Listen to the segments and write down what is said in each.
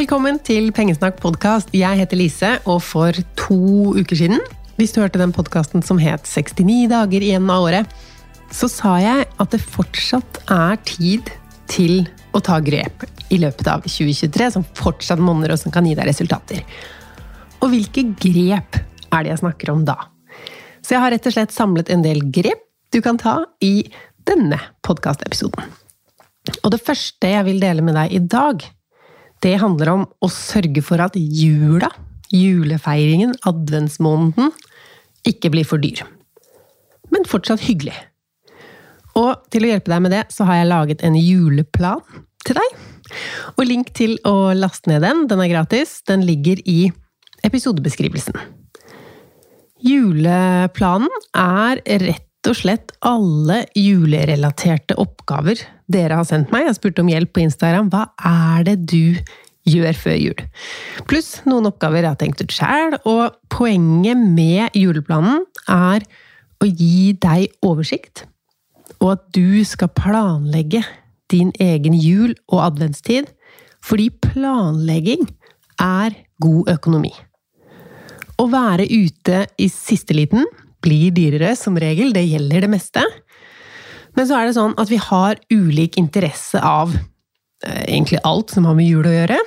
Velkommen til Pengesnakk podkast. Jeg heter Lise, og for to uker siden, hvis du hørte den podkasten som het 69 dager igjen av året, så sa jeg at det fortsatt er tid til å ta grep i løpet av 2023, som fortsatt monner, og som kan gi deg resultater. Og hvilke grep er det jeg snakker om da? Så jeg har rett og slett samlet en del grep du kan ta i denne podkastepisoden. Og det første jeg vil dele med deg i dag, det handler om å sørge for at jula, julefeiringen, adventsmåneden, ikke blir for dyr. Men fortsatt hyggelig. Og til å hjelpe deg med det, så har jeg laget en juleplan til deg. Og link til å laste ned den, den er gratis, den ligger i episodebeskrivelsen. Juleplanen er rett og slett alle julerelaterte oppgaver dere har sendt meg. Jeg spurte om hjelp på Instagram. Hva er det du gjør før jul? Pluss noen oppgaver jeg har tenkt ut sjæl. Og poenget med juleplanen er å gi deg oversikt, og at du skal planlegge din egen jul og adventstid. Fordi planlegging er god økonomi. Å være ute i siste liten blir dyrere som regel, det gjelder det meste. Men så er det sånn at vi har ulik interesse av eh, egentlig alt som har med jul å gjøre.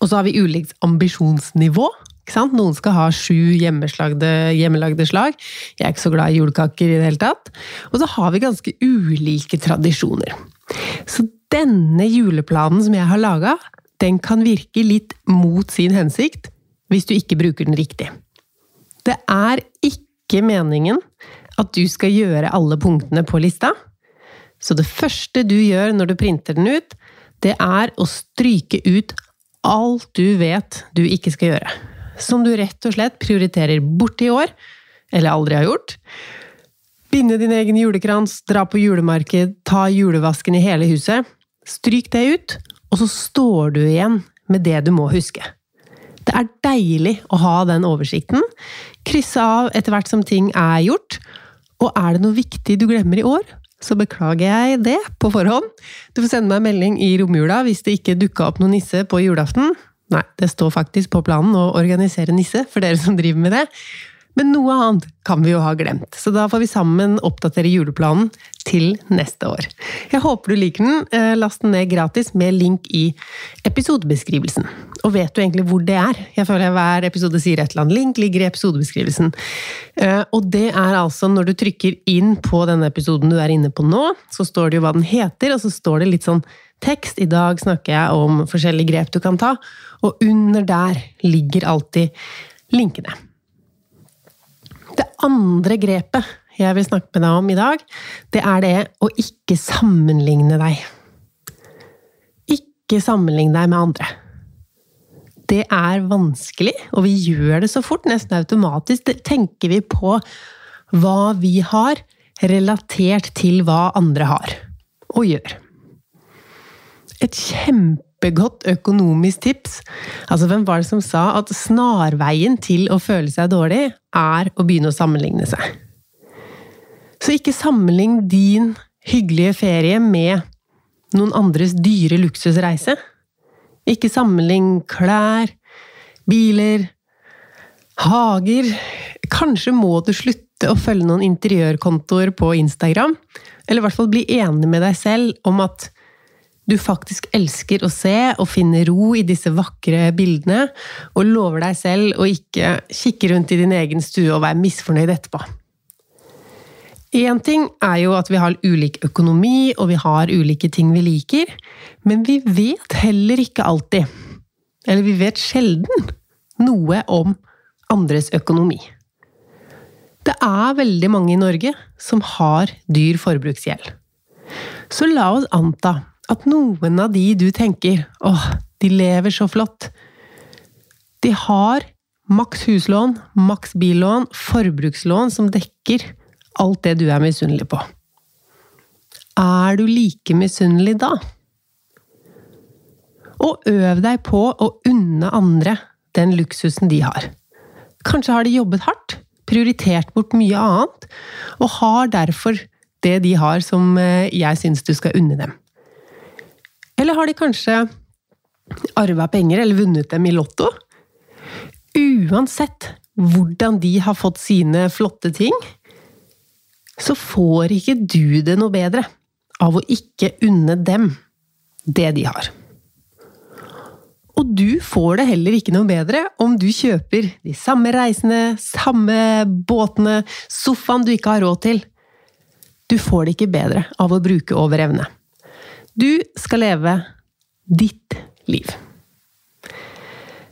Og så har vi ulikt ambisjonsnivå. Noen skal ha sju hjemmelagde slag. Jeg er ikke så glad i julekaker i det hele tatt. Og så har vi ganske ulike tradisjoner. Så denne juleplanen som jeg har laga, den kan virke litt mot sin hensikt hvis du ikke bruker den riktig. Det er ikke meningen at du skal gjøre alle punktene på lista. Så det første du gjør når du printer den ut, det er å stryke ut alt du vet du ikke skal gjøre. Som du rett og slett prioriterer bort i år, eller aldri har gjort. Binde din egen julekrans, dra på julemarked, ta julevasken i hele huset. Stryk det ut, og så står du igjen med det du må huske. Det er deilig å ha den oversikten. Krysse av etter hvert som ting er gjort. Og er det noe viktig du glemmer i år, så beklager jeg det på forhånd. Du får sende meg en melding i romjula hvis det ikke dukka opp noen nisse på julaften. Nei, det står faktisk på planen å organisere nisse, for dere som driver med det. Men noe annet kan vi jo ha glemt, så da får vi sammen oppdatere juleplanen til neste år. Jeg håper du liker den. Eh, last den ned gratis med link i episodebeskrivelsen. Og vet du egentlig hvor det er? Jeg føler hver episode sier et eller annet. Link ligger i episodebeskrivelsen. Eh, og det er altså når du trykker inn på denne episoden du er inne på nå, så står det jo hva den heter, og så står det litt sånn tekst. I dag snakker jeg om forskjellige grep du kan ta, og under der ligger alltid linkene. Det andre grepet jeg vil snakke med deg om i dag, det er det å ikke sammenligne deg. Ikke sammenligne deg med andre. Det er vanskelig, og vi gjør det så fort, nesten automatisk. Det tenker vi på hva vi har, relatert til hva andre har og gjør. Et kjempegodt økonomisk tips. Altså, hvem var det som sa at snarveien til å føle seg dårlig, er å begynne å sammenligne seg? Så ikke sammenlign din hyggelige ferie med noen andres dyre luksusreise. Ikke sammenlign klær, biler, hager. Kanskje må du slutte å følge noen interiørkontoer på Instagram, eller i hvert fall bli enig med deg selv om at du faktisk elsker å se og finne ro i disse vakre bildene, og lover deg selv å ikke kikke rundt i din egen stue og være misfornøyd etterpå. Én ting er jo at vi har ulik økonomi, og vi har ulike ting vi liker, men vi vet heller ikke alltid, eller vi vet sjelden, noe om andres økonomi. Det er veldig mange i Norge som har dyr forbruksgjeld. Så la oss anta at noen av de du tenker åh, de lever så flott, de har maks huslån, maks billån, forbrukslån som dekker alt det du er misunnelig på. Er du like misunnelig da? Og øv deg på å unne andre den luksusen de har. Kanskje har de jobbet hardt, prioritert bort mye annet, og har derfor det de har som eh, jeg syns du skal unne dem. Eller har de kanskje arva penger eller vunnet dem i Lotto? Uansett hvordan de har fått sine flotte ting, så får ikke du det noe bedre av å ikke unne dem det de har. Og du får det heller ikke noe bedre om du kjøper de samme reisene, samme båtene, sofaen du ikke har råd til. Du får det ikke bedre av å bruke over evne. Du skal leve ditt liv.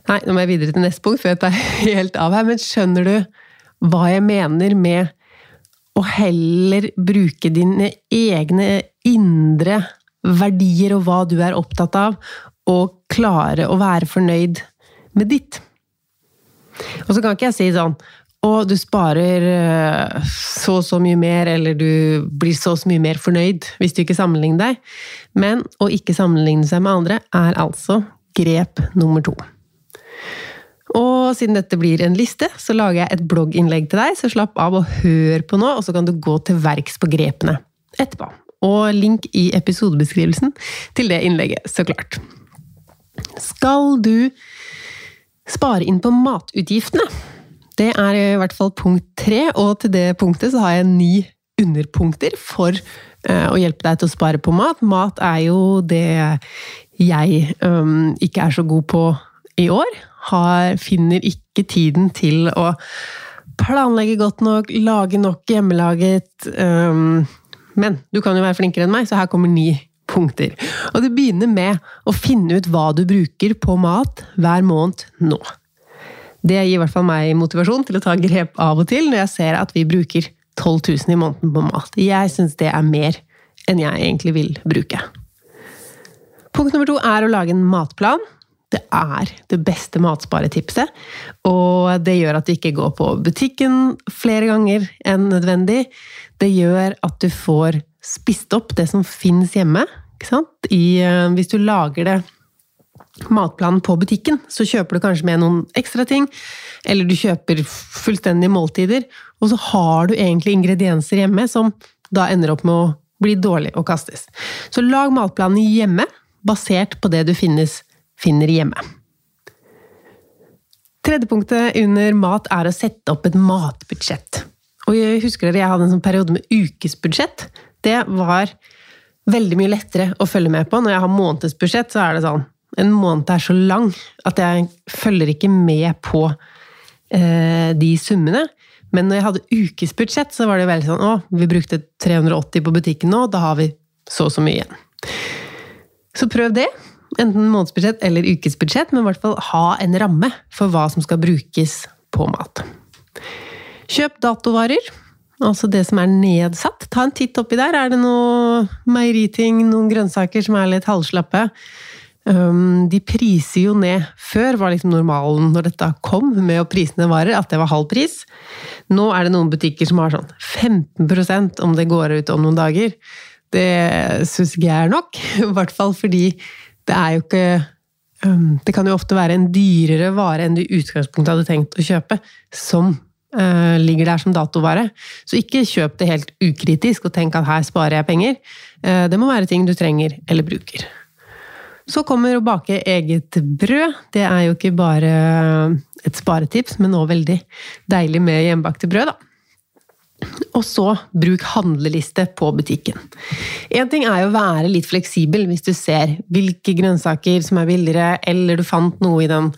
Nei, nå må jeg videre til neste punkt, før jeg tar helt av her. Men skjønner du hva jeg mener med å heller bruke dine egne indre verdier og hva du er opptatt av, og klare å være fornøyd med ditt. Og så kan ikke jeg si sånn å, du sparer eh, så og så mye mer, eller du blir så og så mye mer fornøyd hvis du ikke sammenligner deg. Men å ikke sammenligne seg med andre er altså grep nummer to. Og siden dette blir en liste, så lager jeg et blogginnlegg til deg, så slapp av og hør på nå, og så kan du gå til verks på grepene etterpå. Og link i episodebeskrivelsen til det innlegget, så klart. Skal du spare inn på matutgiftene? Det er i hvert fall punkt tre, og til det punktet så har jeg ni underpunkter for uh, å hjelpe deg til å spare på mat. Mat er jo det jeg um, ikke er så god på i år har, finner ikke tiden til å planlegge godt nok, lage nok hjemmelaget um, Men du kan jo være flinkere enn meg, så her kommer ni punkter. Og det begynner med å finne ut hva du bruker på mat hver måned nå. Det gir i hvert fall meg motivasjon til å ta grep av og til når jeg ser at vi bruker 12 000 i måneden på mat. Jeg syns det er mer enn jeg egentlig vil bruke. Punkt nummer to er å lage en matplan det er det beste matsparetipset. Og det gjør at du ikke går på butikken flere ganger enn nødvendig. Det gjør at du får spist opp det som finnes hjemme. I, eh, hvis du lager det matplanen på butikken, så kjøper du kanskje med noen ekstra ting. Eller du kjøper fullstendige måltider, og så har du egentlig ingredienser hjemme som da ender opp med å bli dårlig og kastes. Så lag matplanen hjemme, basert på det du finnes finner hjemme. Tredje punktet under mat er å sette opp et matbudsjett. Og jeg husker dere, jeg hadde en sånn periode med ukesbudsjett. Det var veldig mye lettere å følge med på. Når jeg har månedsbudsjett, så er det sånn En måned er så lang at jeg følger ikke med på eh, de summene. Men når jeg hadde ukesbudsjett, så var det veldig sånn Å, vi brukte 380 på butikken nå, da har vi så og så mye igjen. Så prøv det. Enten månedsbudsjett eller ukesbudsjett, men i hvert fall ha en ramme for hva som skal brukes på mat. Kjøp datovarer, altså det som er nedsatt. Ta en titt oppi der. Er det noe meieriting, noen grønnsaker som er litt halvslappe? Um, de priser jo ned. Før var liksom normalen når dette kom med å prisene varer, at det var halv pris. Nå er det noen butikker som har sånn 15% om det går ut om noen dager. Det syns ikke jeg er nok. I hvert fall fordi det er jo ikke um, Det kan jo ofte være en dyrere vare enn du i utgangspunktet hadde tenkt å kjøpe, som uh, ligger der som datovare. Så ikke kjøp det helt ukritisk og tenk at her sparer jeg penger. Uh, det må være ting du trenger eller bruker. Så kommer å bake eget brød. Det er jo ikke bare et sparetips, men òg veldig deilig med hjemmebakte brød, da. Og så bruk handleliste på butikken. Én ting er jo å være litt fleksibel hvis du ser hvilke grønnsaker som er billigere, eller du fant noe i den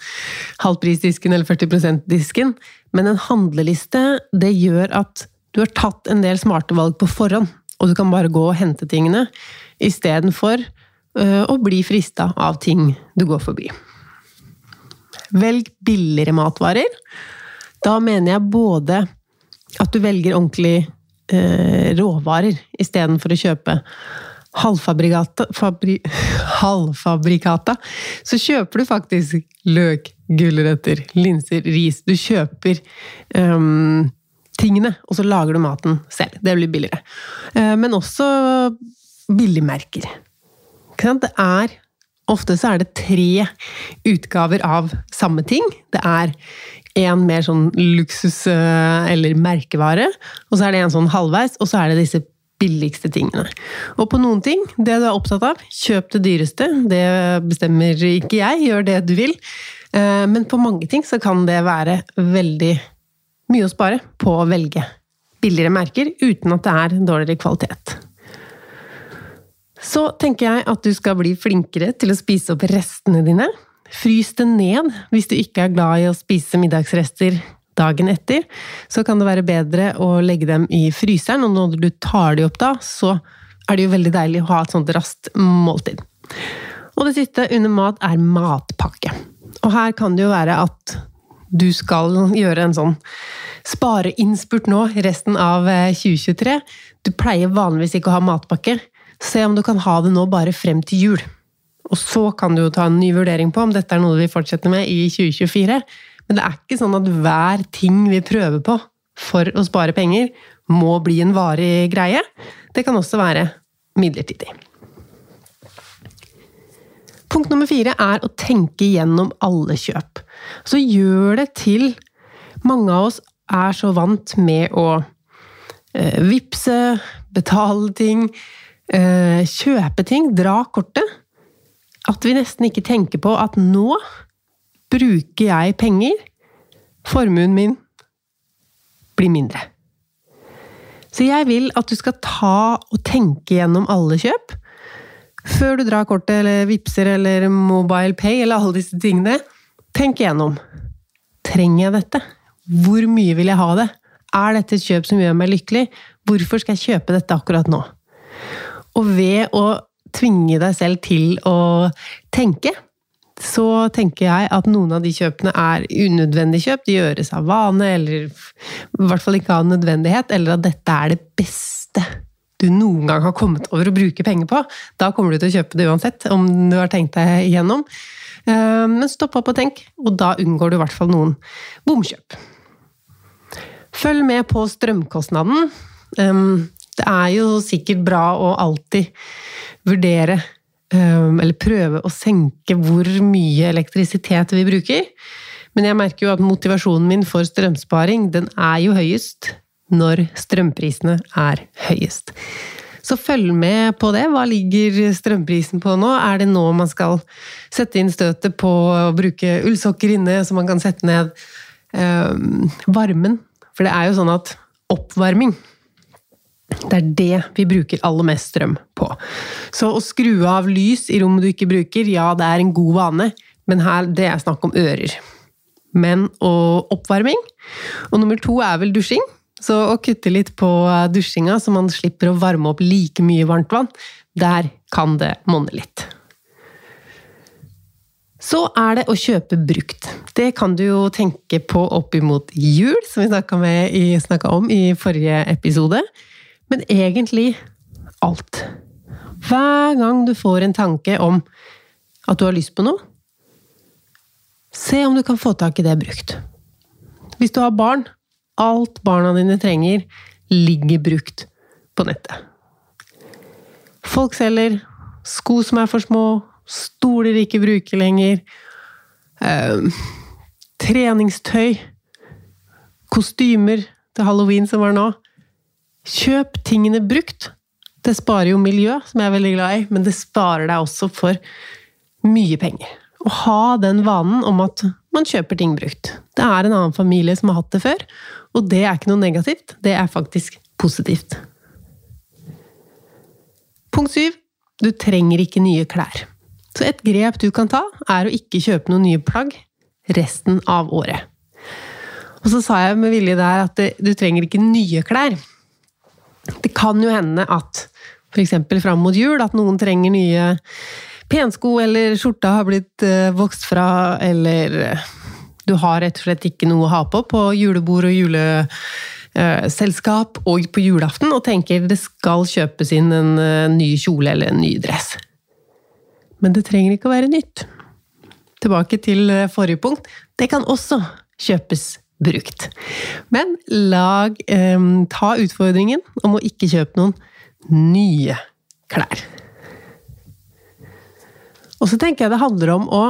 halvprisdisken eller 40 %-disken. Men en handleliste det gjør at du har tatt en del smarte valg på forhånd, og du kan bare gå og hente tingene istedenfor øh, å bli frista av ting du går forbi. Velg billigere matvarer. Da mener jeg både at du velger ordentlig eh, råvarer istedenfor å kjøpe halvfabrikata, fabri, halvfabrikata, så kjøper du faktisk løk, gulrøtter, linser, ris. Du kjøper eh, tingene, og så lager du maten selv. Det blir billigere. Eh, men også billigmerker. Det er Ofte så er det tre utgaver av samme ting. Det er en mer sånn luksus- eller merkevare, og så er det en sånn halvveis, og så er det disse billigste tingene. Og på noen ting, det du er opptatt av, kjøp det dyreste. Det bestemmer ikke jeg, gjør det du vil. Men på mange ting så kan det være veldig mye å spare på å velge billigere merker uten at det er dårligere kvalitet. Så tenker jeg at du skal bli flinkere til å spise opp restene dine. Frys det ned hvis du ikke er glad i å spise middagsrester dagen etter. Så kan det være bedre å legge dem i fryseren, og når du tar de opp da, så er det jo veldig deilig å ha et sånt raskt måltid. Og det siste under mat er matpakke. Og her kan det jo være at du skal gjøre en sånn spareinnspurt nå resten av 2023. Du pleier vanligvis ikke å ha matpakke. Se om du kan ha det nå bare frem til jul. Og så kan du jo ta en ny vurdering på om dette er noe vi fortsetter med i 2024. Men det er ikke sånn at hver ting vi prøver på for å spare penger, må bli en varig greie. Det kan også være midlertidig. Punkt nummer fire er å tenke gjennom alle kjøp. Så gjør det til Mange av oss er så vant med å eh, vippse, betale ting, kjøpe ting, dra kortet, at vi nesten ikke tenker på at nå bruker jeg penger, formuen min blir mindre. Så jeg vil at du skal ta og tenke gjennom alle kjøp. Før du drar kortet eller vipser eller Mobile Pay eller alle disse tingene. Tenk igjennom. Trenger jeg dette? Hvor mye vil jeg ha det? Er dette et kjøp som gjør meg lykkelig? Hvorfor skal jeg kjøpe dette akkurat nå? Og ved å tvinge deg selv til å tenke, så tenker jeg at noen av de kjøpene er unødvendige kjøp. De gjøres av vane, eller i hvert fall ikke av nødvendighet, eller at dette er det beste du noen gang har kommet over å bruke penger på. Da kommer du til å kjøpe det uansett, om du har tenkt deg igjennom. Eh, men stopp opp og tenk, og da unngår du i hvert fall noen bomkjøp. Følg med på strømkostnaden. Eh, det er jo sikkert bra å alltid vurdere eller prøve å senke hvor mye elektrisitet vi bruker. Men jeg merker jo at motivasjonen min for strømsparing, den er jo høyest når strømprisene er høyest. Så følg med på det. Hva ligger strømprisen på nå? Er det nå man skal sette inn støtet på å bruke ullsokker inne, så man kan sette ned varmen? For det er jo sånn at oppvarming det er det vi bruker aller mest strøm på. Så å skru av lys i rom du ikke bruker, ja, det er en god vane, men her det er snakk om ører. Men og oppvarming. Og nummer to er vel dusjing. Så å kutte litt på dusjinga, så man slipper å varme opp like mye varmt vann, der kan det monne litt. Så er det å kjøpe brukt. Det kan du jo tenke på opp imot jul, som vi snakka om i forrige episode. Men egentlig alt. Hver gang du får en tanke om at du har lyst på noe, se om du kan få tak i det brukt. Hvis du har barn, alt barna dine trenger, ligger brukt på nettet. Folk selger sko som er for små, stoler de ikke bruker lenger, øh, treningstøy, kostymer til halloween som var nå. Kjøp tingene brukt. Det sparer jo miljø, som jeg er veldig glad i, men det sparer deg også for mye penger. Å ha den vanen om at man kjøper ting brukt. Det er en annen familie som har hatt det før, og det er ikke noe negativt, det er faktisk positivt. Punkt syv du trenger ikke nye klær. Så et grep du kan ta, er å ikke kjøpe noen nye plagg resten av året. Og så sa jeg med vilje der at du trenger ikke nye klær. Det kan jo hende at f.eks. fram mot jul at noen trenger nye pensko, eller skjorta har blitt uh, vokst fra, eller uh, du har rett og slett ikke noe å ha på på julebord og juleselskap uh, og på julaften, og tenker det skal kjøpes inn en ny kjole eller en ny dress. Men det trenger ikke å være nytt. Tilbake til forrige punkt. Det kan også kjøpes brukt. Men lag eh, Ta utfordringen om å ikke kjøpe noen nye klær. Og så tenker jeg det handler om å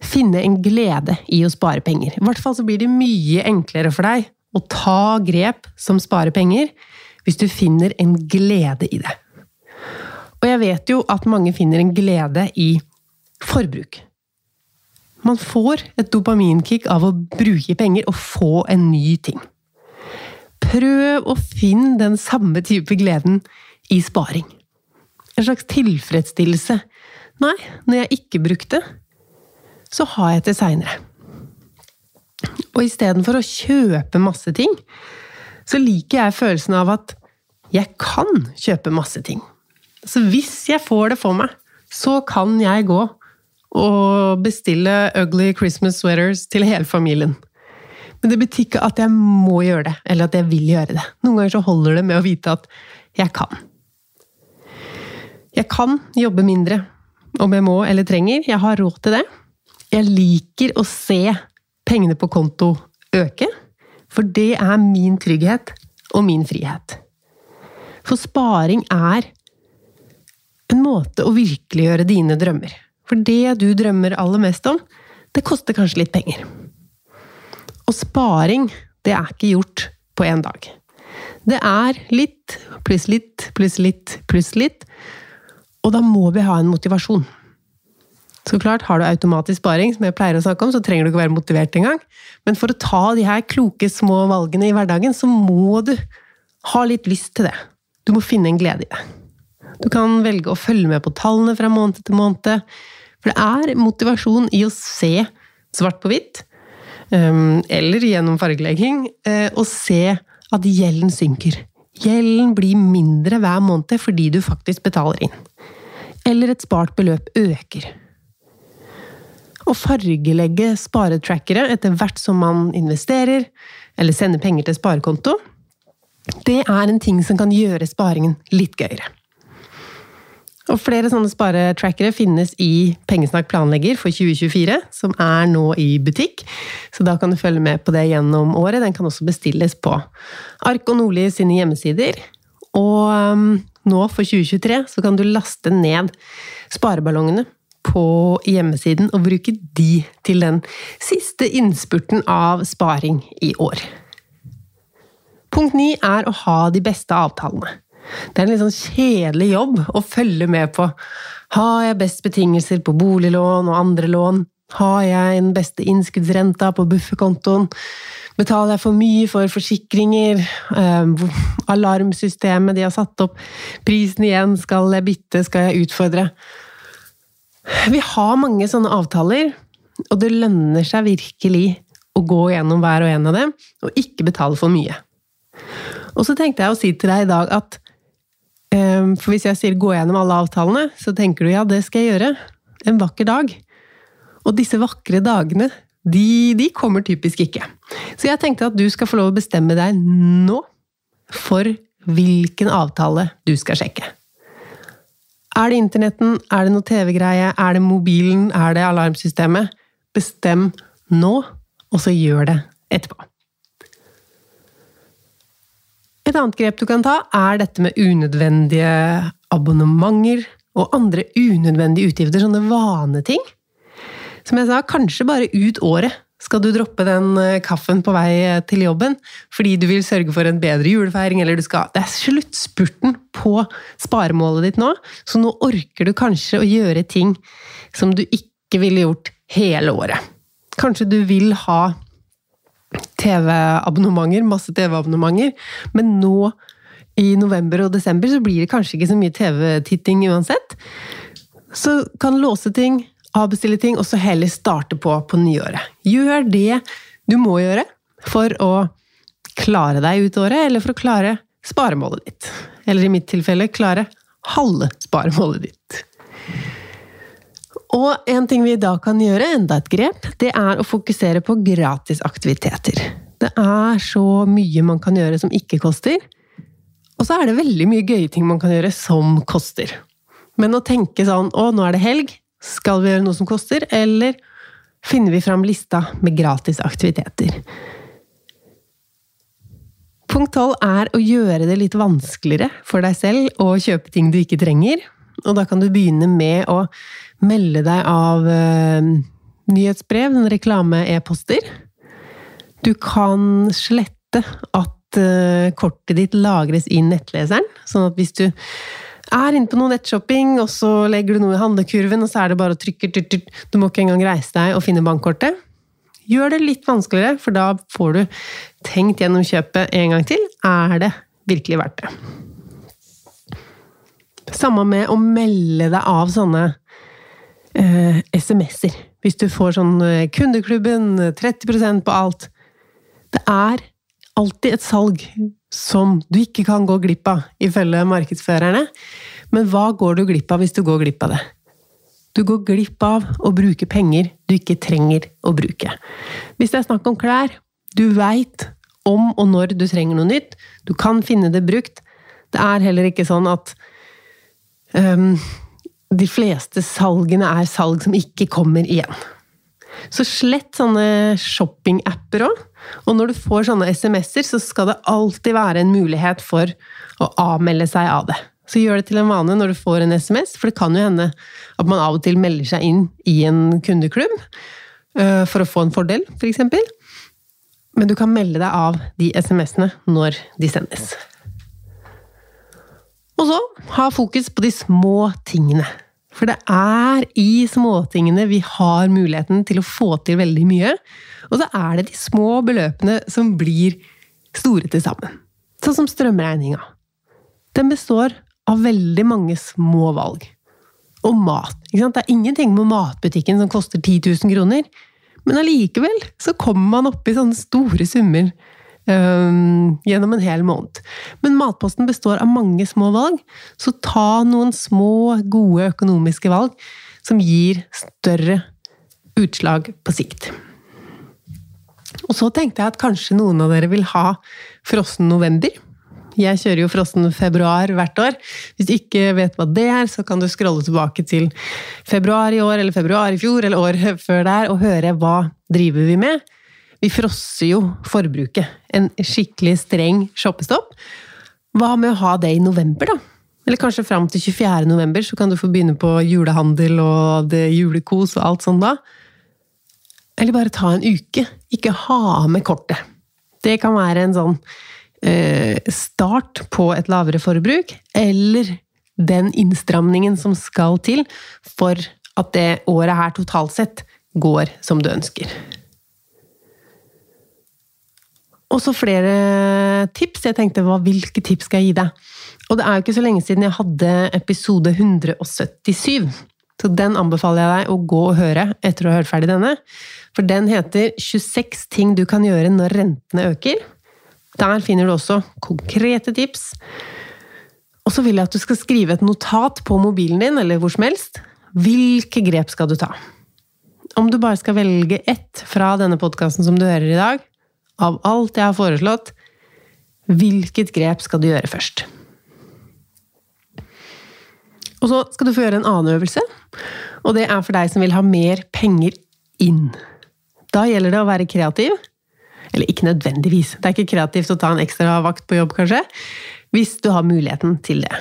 finne en glede i å spare penger. I hvert fall så blir det mye enklere for deg å ta grep som sparer penger, hvis du finner en glede i det. Og jeg vet jo at mange finner en glede i forbruk. Man får et dopaminkick av å bruke penger og få en ny ting. Prøv å finne den samme type gleden i sparing. En slags tilfredsstillelse. Nei, når jeg ikke brukte, så har jeg til seinere. Og istedenfor å kjøpe masse ting, så liker jeg følelsen av at jeg kan kjøpe masse ting. Så hvis jeg får det for meg, så kan jeg gå og bestille ugly Christmas sweaters til hele familien. Men det betyr ikke at jeg må gjøre det, eller at jeg vil gjøre det. Noen ganger så holder det med å vite at jeg kan. Jeg kan jobbe mindre om jeg må eller trenger. Jeg har råd til det. Jeg liker å se pengene på konto øke, for det er min trygghet og min frihet. For sparing er en måte å virkeliggjøre dine drømmer for det du drømmer aller mest om, det koster kanskje litt penger. Og sparing, det er ikke gjort på én dag. Det er litt pluss litt pluss litt pluss litt. Og da må vi ha en motivasjon. Så klart, har du automatisk sparing, som jeg pleier å snakke om, så trenger du ikke være motivert engang. Men for å ta de her kloke, små valgene i hverdagen, så må du ha litt lyst til det. Du må finne en glede i det. Du kan velge å følge med på tallene fra måned til måned. For det er motivasjon i å se svart på hvitt, ehm, eller gjennom fargelegging, eh, og se at gjelden synker. Gjelden blir mindre hver måned fordi du faktisk betaler inn. Eller et spart beløp øker. Å fargelegge sparetrackere etter hvert som man investerer, eller sender penger til sparekonto, det er en ting som kan gjøre sparingen litt gøyere. Og flere sånne sparetrackere finnes i Pengesnakk planlegger for 2024, som er nå i butikk. Så da kan du følge med på det gjennom året. Den kan også bestilles på Ark og Nordli sine hjemmesider. Og um, nå for 2023 så kan du laste ned spareballongene på hjemmesiden og bruke de til den siste innspurten av sparing i år. Punkt ni er å ha de beste avtalene. Det er en litt sånn kjedelig jobb å følge med på. Har jeg best betingelser på boliglån og andre lån? Har jeg den beste innskuddsrenta på bufferkontoen? Betaler jeg for mye for forsikringer? Eh, alarmsystemet de har satt opp? Prisen igjen? Skal jeg bytte? Skal jeg utfordre? Vi har mange sånne avtaler, og det lønner seg virkelig å gå gjennom hver og en av dem, og ikke betale for mye. Og så tenkte jeg å si til deg i dag at For hvis jeg sier gå gjennom alle avtalene, så tenker du ja, det skal jeg gjøre. En vakker dag. Og disse vakre dagene, de, de kommer typisk ikke. Så jeg tenkte at du skal få lov å bestemme deg nå for hvilken avtale du skal sjekke. Er det internetten? Er det noe TV-greie? Er det mobilen? Er det alarmsystemet? Bestem nå, og så gjør det etterpå. Et annet grep du kan ta, er dette med unødvendige abonnementer og andre unødvendige utgifter, sånne vaneting. Som jeg sa, kanskje bare ut året skal du droppe den eh, kaffen på vei eh, til jobben fordi du vil sørge for en bedre julefeiring, eller du skal Det er sluttspurten på sparemålet ditt nå, så nå orker du kanskje å gjøre ting som du ikke ville gjort hele året. Kanskje du vil ha TV-abonnementer, masse TV-abonnementer, men nå i november og desember så blir det kanskje ikke så mye TV-titting uansett. Så kan låse ting, avbestille ting, og så heller starte på på nyåret. Gjør det du må gjøre for å klare deg ut året, eller for å klare sparemålet ditt. Eller i mitt tilfelle klare halve sparemålet ditt. Og en ting vi da kan gjøre, enda et grep, det er å fokusere på gratisaktiviteter. Det er så mye man kan gjøre som ikke koster. Og så er det veldig mye gøye ting man kan gjøre som koster. Men å tenke sånn å, nå er det helg, skal vi gjøre noe som koster, eller finner vi fram lista med gratis aktiviteter? Punkt tolv er å gjøre det litt vanskeligere for deg selv å kjøpe ting du ikke trenger. Og da kan du begynne med å melde deg av uh, nyhetsbrev, reklame-e-poster. Du kan slette at uh, kortet ditt lagres i nettleseren, sånn at hvis du er inne på noe nettshopping, og så legger du noe i handlekurven, og så er det bare å trykke Du må ikke engang reise deg og finne bankkortet. Gjør det litt vanskeligere, for da får du tenkt gjennom kjøpet en gang til. Er det virkelig verdt det? Samme med å melde deg av sånne eh, SMS-er. Hvis du får sånn eh, Kundeklubben, 30% på alt. Det er alltid et salg som du ikke kan gå glipp av, ifølge markedsførerne. Men hva går du glipp av hvis du går glipp av det? Du går glipp av å bruke penger du ikke trenger å bruke. Hvis det er snakk om klær, du veit om og når du trenger noe nytt, du kan finne det brukt. Det er heller ikke sånn at um, de fleste salgene er salg som ikke kommer igjen. Så slett sånne shoppingapper òg. Og når du får sånne SMS-er, så skal det alltid være en mulighet for å avmelde seg av det. Så gjør det til en vane når du får en SMS, for det kan jo hende at man av og til melder seg inn i en kundeklubb øh, for å få en fordel, f.eks. Men du kan melde deg av de SMS-ene når de sendes. Og så ha fokus på de små tingene. For det er i småtingene vi har muligheten til å få til veldig mye. Og så er det de små beløpene som blir store til sammen. Sånn som strømregninga. Den består av veldig mange små valg. Og mat. Det er ingenting med matbutikken som koster 10 000 kroner. Men allikevel så kommer man opp i sånne store summer um, gjennom en hel måned. Men matposten består av mange små valg, så ta noen små, gode økonomiske valg som gir større utslag på sikt. Og så tenkte jeg at kanskje noen av dere vil ha frossen november. Jeg kjører jo frossen februar hvert år. Hvis du ikke vet hva det er, så kan du scrolle tilbake til februar i år, eller februar i fjor, eller året før der, og høre hva driver vi med. Vi frosser jo forbruket. En skikkelig streng shoppestopp. Hva med å ha det i november, da? Eller kanskje fram til 24. november, så kan du få begynne på julehandel og det julekos og alt sånt da. Eller bare ta en uke. Ikke ha med kortet. Det kan være en sånn eh, start på et lavere forbruk, eller den innstramningen som skal til for at det året her totalt sett går som du ønsker. Og så flere tips. Jeg tenkte hva, hvilke tips skal jeg gi deg? Og det er jo ikke så lenge siden jeg hadde episode 177. Så den anbefaler jeg deg å gå og høre etter å ha hørt ferdig denne. For den heter 26 ting du kan gjøre når rentene øker. Der finner du også konkrete tips. Og så vil jeg at du skal skrive et notat på mobilen din, eller hvor som helst. Hvilke grep skal du ta? Om du bare skal velge ett fra denne podkasten som du hører i dag, av alt jeg har foreslått, hvilket grep skal du gjøre først? Og så skal du få gjøre en annen øvelse, og det er for deg som vil ha mer penger inn. Da gjelder det å være kreativ. Eller ikke nødvendigvis, det er ikke kreativt å ta en ekstra vakt på jobb, kanskje, hvis du har muligheten til det.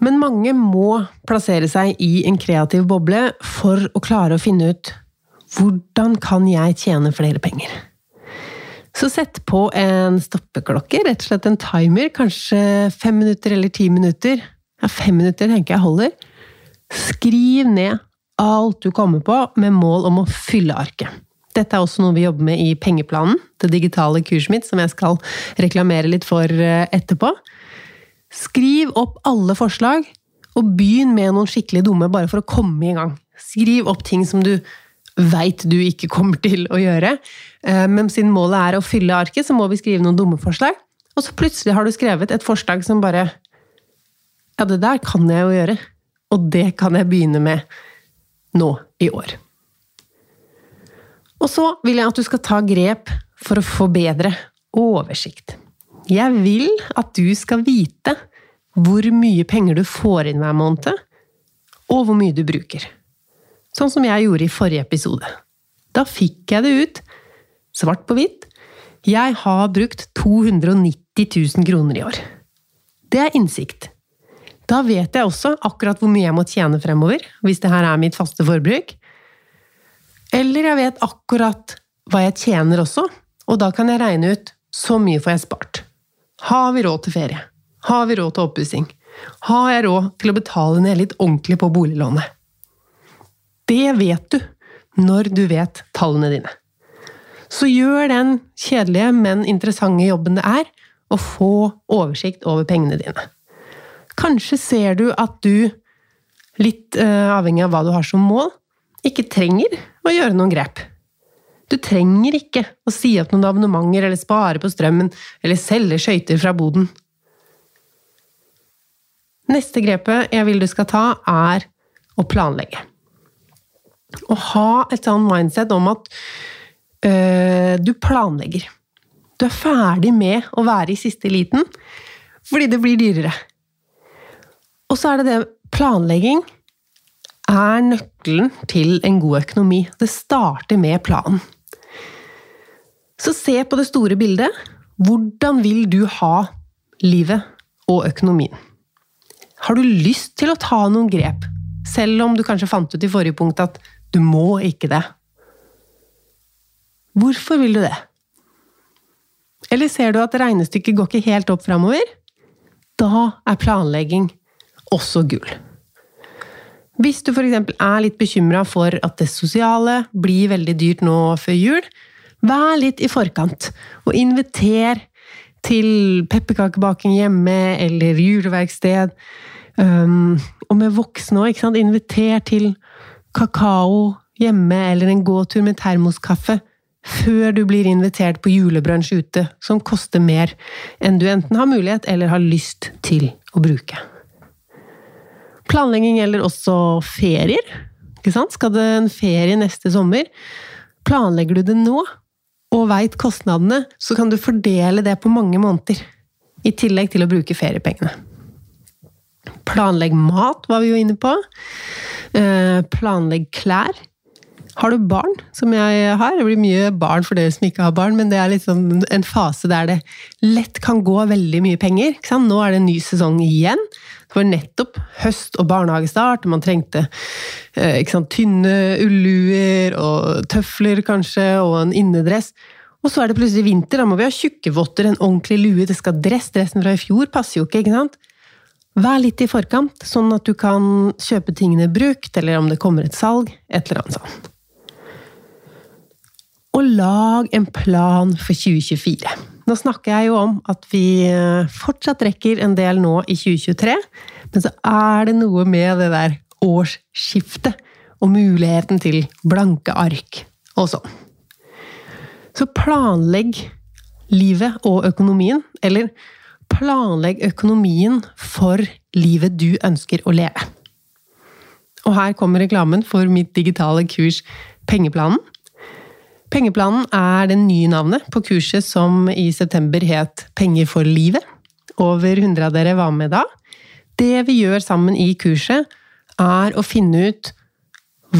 Men mange må plassere seg i en kreativ boble for å klare å finne ut hvordan kan jeg tjene flere penger. Så sett på en stoppeklokke, rett og slett en timer, kanskje fem minutter eller ti minutter. Ja, fem minutter tenker jeg holder. Skriv ned alt du kommer på, med mål om å fylle arket. Dette er også noe vi jobber med i Pengeplanen, det digitale kurset mitt, som jeg skal reklamere litt for eh, etterpå. Skriv opp alle forslag, og begynn med noen skikkelig dumme, bare for å komme i gang. Skriv opp ting som du veit du ikke kommer til å gjøre. Eh, men siden målet er å fylle arket, så må vi skrive noen dumme forslag. Og så plutselig har du skrevet et forslag som bare Ja, det der kan jeg jo gjøre. Og det kan jeg begynne med nå i år. Og så vil jeg at du skal ta grep for å få bedre oversikt. Jeg vil at du skal vite hvor mye penger du får inn hver måned, og hvor mye du bruker. Sånn som jeg gjorde i forrige episode. Da fikk jeg det ut, svart på hvitt. Jeg har brukt 290 000 kroner i år. Det er innsikt. Da vet jeg også akkurat hvor mye jeg må tjene fremover, hvis det her er mitt faste forbruk. Eller jeg vet akkurat hva jeg tjener også, og da kan jeg regne ut så mye får jeg spart. Har vi råd til ferie? Har vi råd til oppussing? Har jeg råd til å betale ned litt ordentlig på boliglånet? Det vet du når du vet tallene dine. Så gjør den kjedelige, men interessante jobben det er å få oversikt over pengene dine. Kanskje ser du at du, litt uh, avhengig av hva du har som mål, ikke trenger å gjøre noen grep. Du trenger ikke å si opp noen abonnementer eller spare på strømmen eller selge skøyter fra boden. Neste grepet jeg vil du skal ta, er å planlegge. Å ha et sånn mindset om at øh, du planlegger. Du er ferdig med å være i siste liten fordi det blir dyrere. Og så er det det Planlegging er nøkkelen til en god økonomi. Det starter med planen. Så se på det store bildet. Hvordan vil du ha livet og økonomien? Har du lyst til å ta noen grep, selv om du kanskje fant ut i forrige punkt at du må ikke det. Hvorfor vil du det? Eller ser du at regnestykket går ikke helt opp framover? Da er planlegging også gull. Hvis du f.eks. er litt bekymra for at det sosiale blir veldig dyrt nå før jul, vær litt i forkant, og inviter til pepperkakebaking hjemme eller juleverksted. Um, og med voksne òg, inviter til kakao hjemme eller en gåtur med termoskaffe før du blir invitert på julebrunsj ute, som koster mer enn du enten har mulighet eller har lyst til å bruke. Planlegging gjelder også ferier. Ikke sant? Skal det en ferie neste sommer? Planlegger du det nå, og veit kostnadene, så kan du fordele det på mange måneder. I tillegg til å bruke feriepengene. Planlegg mat, var vi jo inne på. Eh, planlegg klær. Har du barn, som jeg har? Det blir mye barn for dere som ikke har barn, men det er liksom en fase der det lett kan gå veldig mye penger. Nå er det en ny sesong igjen. Det var nettopp høst og barnehagestart, og man trengte eh, sant, tynne ulluer og tøfler kanskje, og en innedress. Og så er det plutselig vinter, da må vi ha tjukke votter, en ordentlig lue, det skal dress, dressen fra i fjor passer jo ikke, ikke sant? Vær litt i forkant, sånn at du kan kjøpe tingene brukt, eller om det kommer et salg, et eller annet sånt. Og lag en plan for 2024. Nå snakker jeg jo om at vi eh, fortsatt rekker en del nå i 2023, men så er det noe med det der årsskiftet og muligheten til blanke ark og sånn. Så planlegg livet og økonomien, eller planlegg økonomien for livet du ønsker å leve. Og her kommer reklamen for mitt digitale kurs Pengeplanen. Pengeplanen er det nye navnet på kurset som i september het Penger for livet. Over 100 av dere var med da. Det vi gjør sammen i kurset, er å finne ut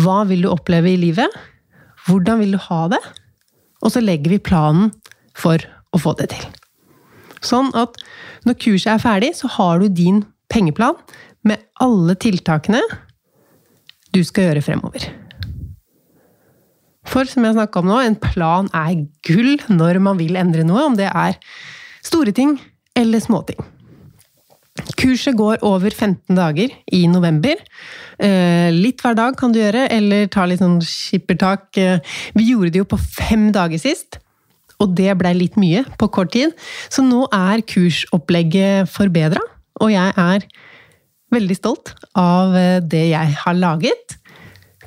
hva vil du oppleve i livet? Hvordan vil du ha det? Og så legger vi planen for å få det til. Sånn at når kurset er ferdig, så har du din pengeplan med alle tiltakene du skal gjøre fremover. For som jeg snakka om nå, en plan er gull når man vil endre noe, om det er store ting eller småting. Kurset går over 15 dager i november. Eh, litt hver dag kan du gjøre, eller ta litt sånn skippertak. Eh, vi gjorde det jo på fem dager sist, og det blei litt mye på kort tid. Så nå er kursopplegget forbedra, og jeg er veldig stolt av eh, det jeg har laget.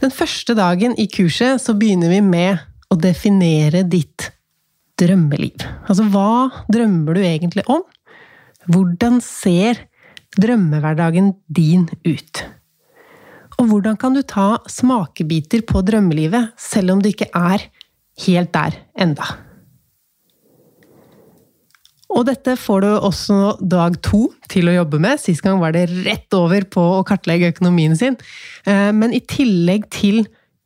Den første dagen i kurset så begynner vi med å definere ditt drømmeliv. Altså, hva drømmer du egentlig om? Hvordan ser drømmehverdagen din ut? Og hvordan kan du ta smakebiter på drømmelivet, selv om du ikke er helt der enda? Og dette får du også dag to til å jobbe med. Sist gang var det rett over på å kartlegge økonomien sin. Eh, men i tillegg til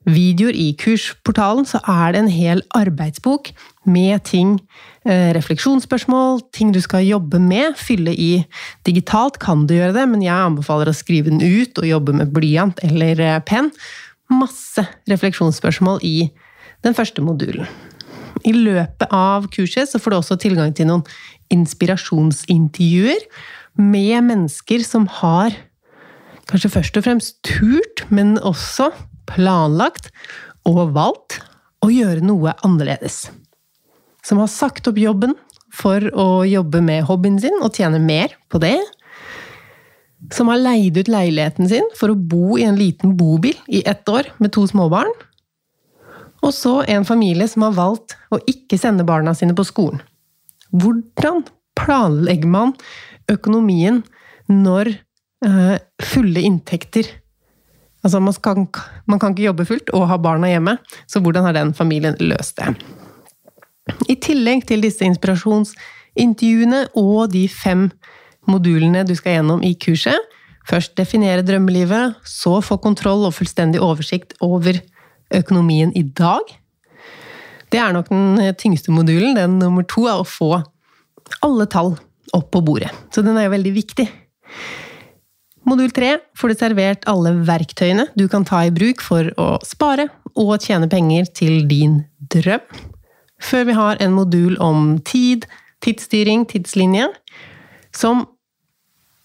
videoer i kursportalen, så er det en hel arbeidsbok med ting, eh, refleksjonsspørsmål, ting du skal jobbe med. Fylle i digitalt kan du gjøre det, men jeg anbefaler å skrive den ut og jobbe med blyant eller eh, penn. Masse refleksjonsspørsmål i den første modulen. I løpet av kurset så får du også tilgang til noen inspirasjonsintervjuer med mennesker som har kanskje først og fremst turt, men også planlagt og valgt å gjøre noe annerledes. Som har sagt opp jobben for å jobbe med hobbyen sin og tjene mer på det. Som har leid ut leiligheten sin for å bo i en liten bobil i ett år med to småbarn. Og så en familie som har valgt å ikke sende barna sine på skolen. Hvordan planlegger man økonomien når eh, fulle inntekter Altså, man, skal, man kan ikke jobbe fullt og ha barna hjemme, så hvordan har den familien løst det? I tillegg til disse inspirasjonsintervjuene og de fem modulene du skal gjennom i kurset, først definere drømmelivet, så få kontroll og fullstendig oversikt over økonomien i dag. Det er nok den tyngste modulen. Den nummer to er å få alle tall opp på bordet. Så den er jo veldig viktig. Modul tre får du servert alle verktøyene du kan ta i bruk for å spare og tjene penger til din drøm. Før vi har en modul om tid, tidsstyring, tidslinje, som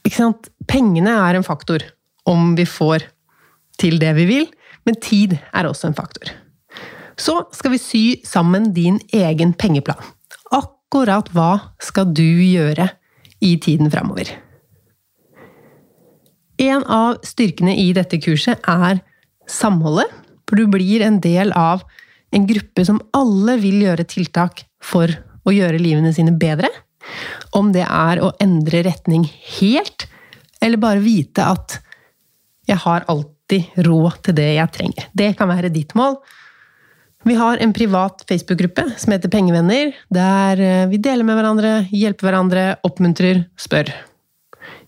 ikke sant, Pengene er en faktor om vi får til det vi vil, men tid er også en faktor. Så skal vi sy sammen din egen pengeplan akkurat hva skal du gjøre i tiden framover. En av styrkene i dette kurset er samholdet, for du blir en del av en gruppe som alle vil gjøre tiltak for å gjøre livene sine bedre. Om det er å endre retning helt, eller bare vite at jeg har alltid råd til det jeg trenger. Det kan være ditt mål, vi har en privat Facebook-gruppe som heter Pengevenner, der eh, vi deler med hverandre, hjelper hverandre, oppmuntrer, spør.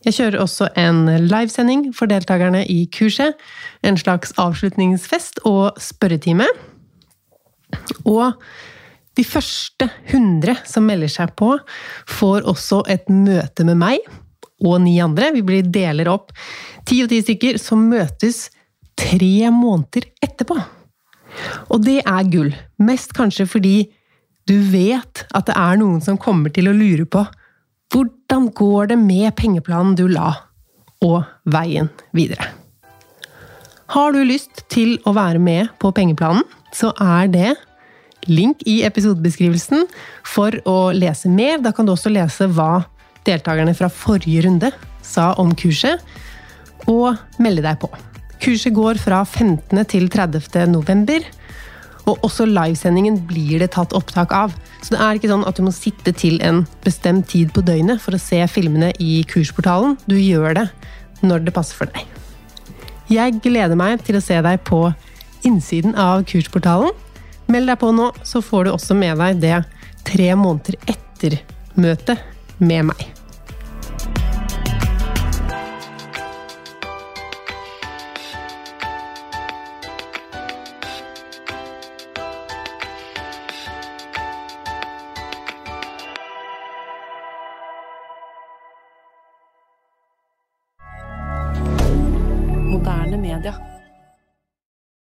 Jeg kjører også en livesending for deltakerne i kurset. En slags avslutningsfest og spørretime. Og de første 100 som melder seg på, får også et møte med meg og ni andre. Vi blir deler opp ti og ti stykker som møtes tre måneder etterpå. Og det er gull. Mest kanskje fordi Du vet at det er noen som kommer til å lure på hvordan går det med pengeplanen du la, og veien videre. Har du lyst til å være med på pengeplanen, så er det link i episodebeskrivelsen for å lese mer. Da kan du også lese hva deltakerne fra forrige runde sa om kurset, og melde deg på. Kurset går fra 15. til 30. november. Og også livesendingen blir det tatt opptak av. Så det er ikke sånn at du må sitte til en bestemt tid på døgnet for å se filmene i kursportalen. Du gjør det når det passer for deg. Jeg gleder meg til å se deg på innsiden av kursportalen. Meld deg på nå, så får du også med deg det tre måneder etter møtet med meg.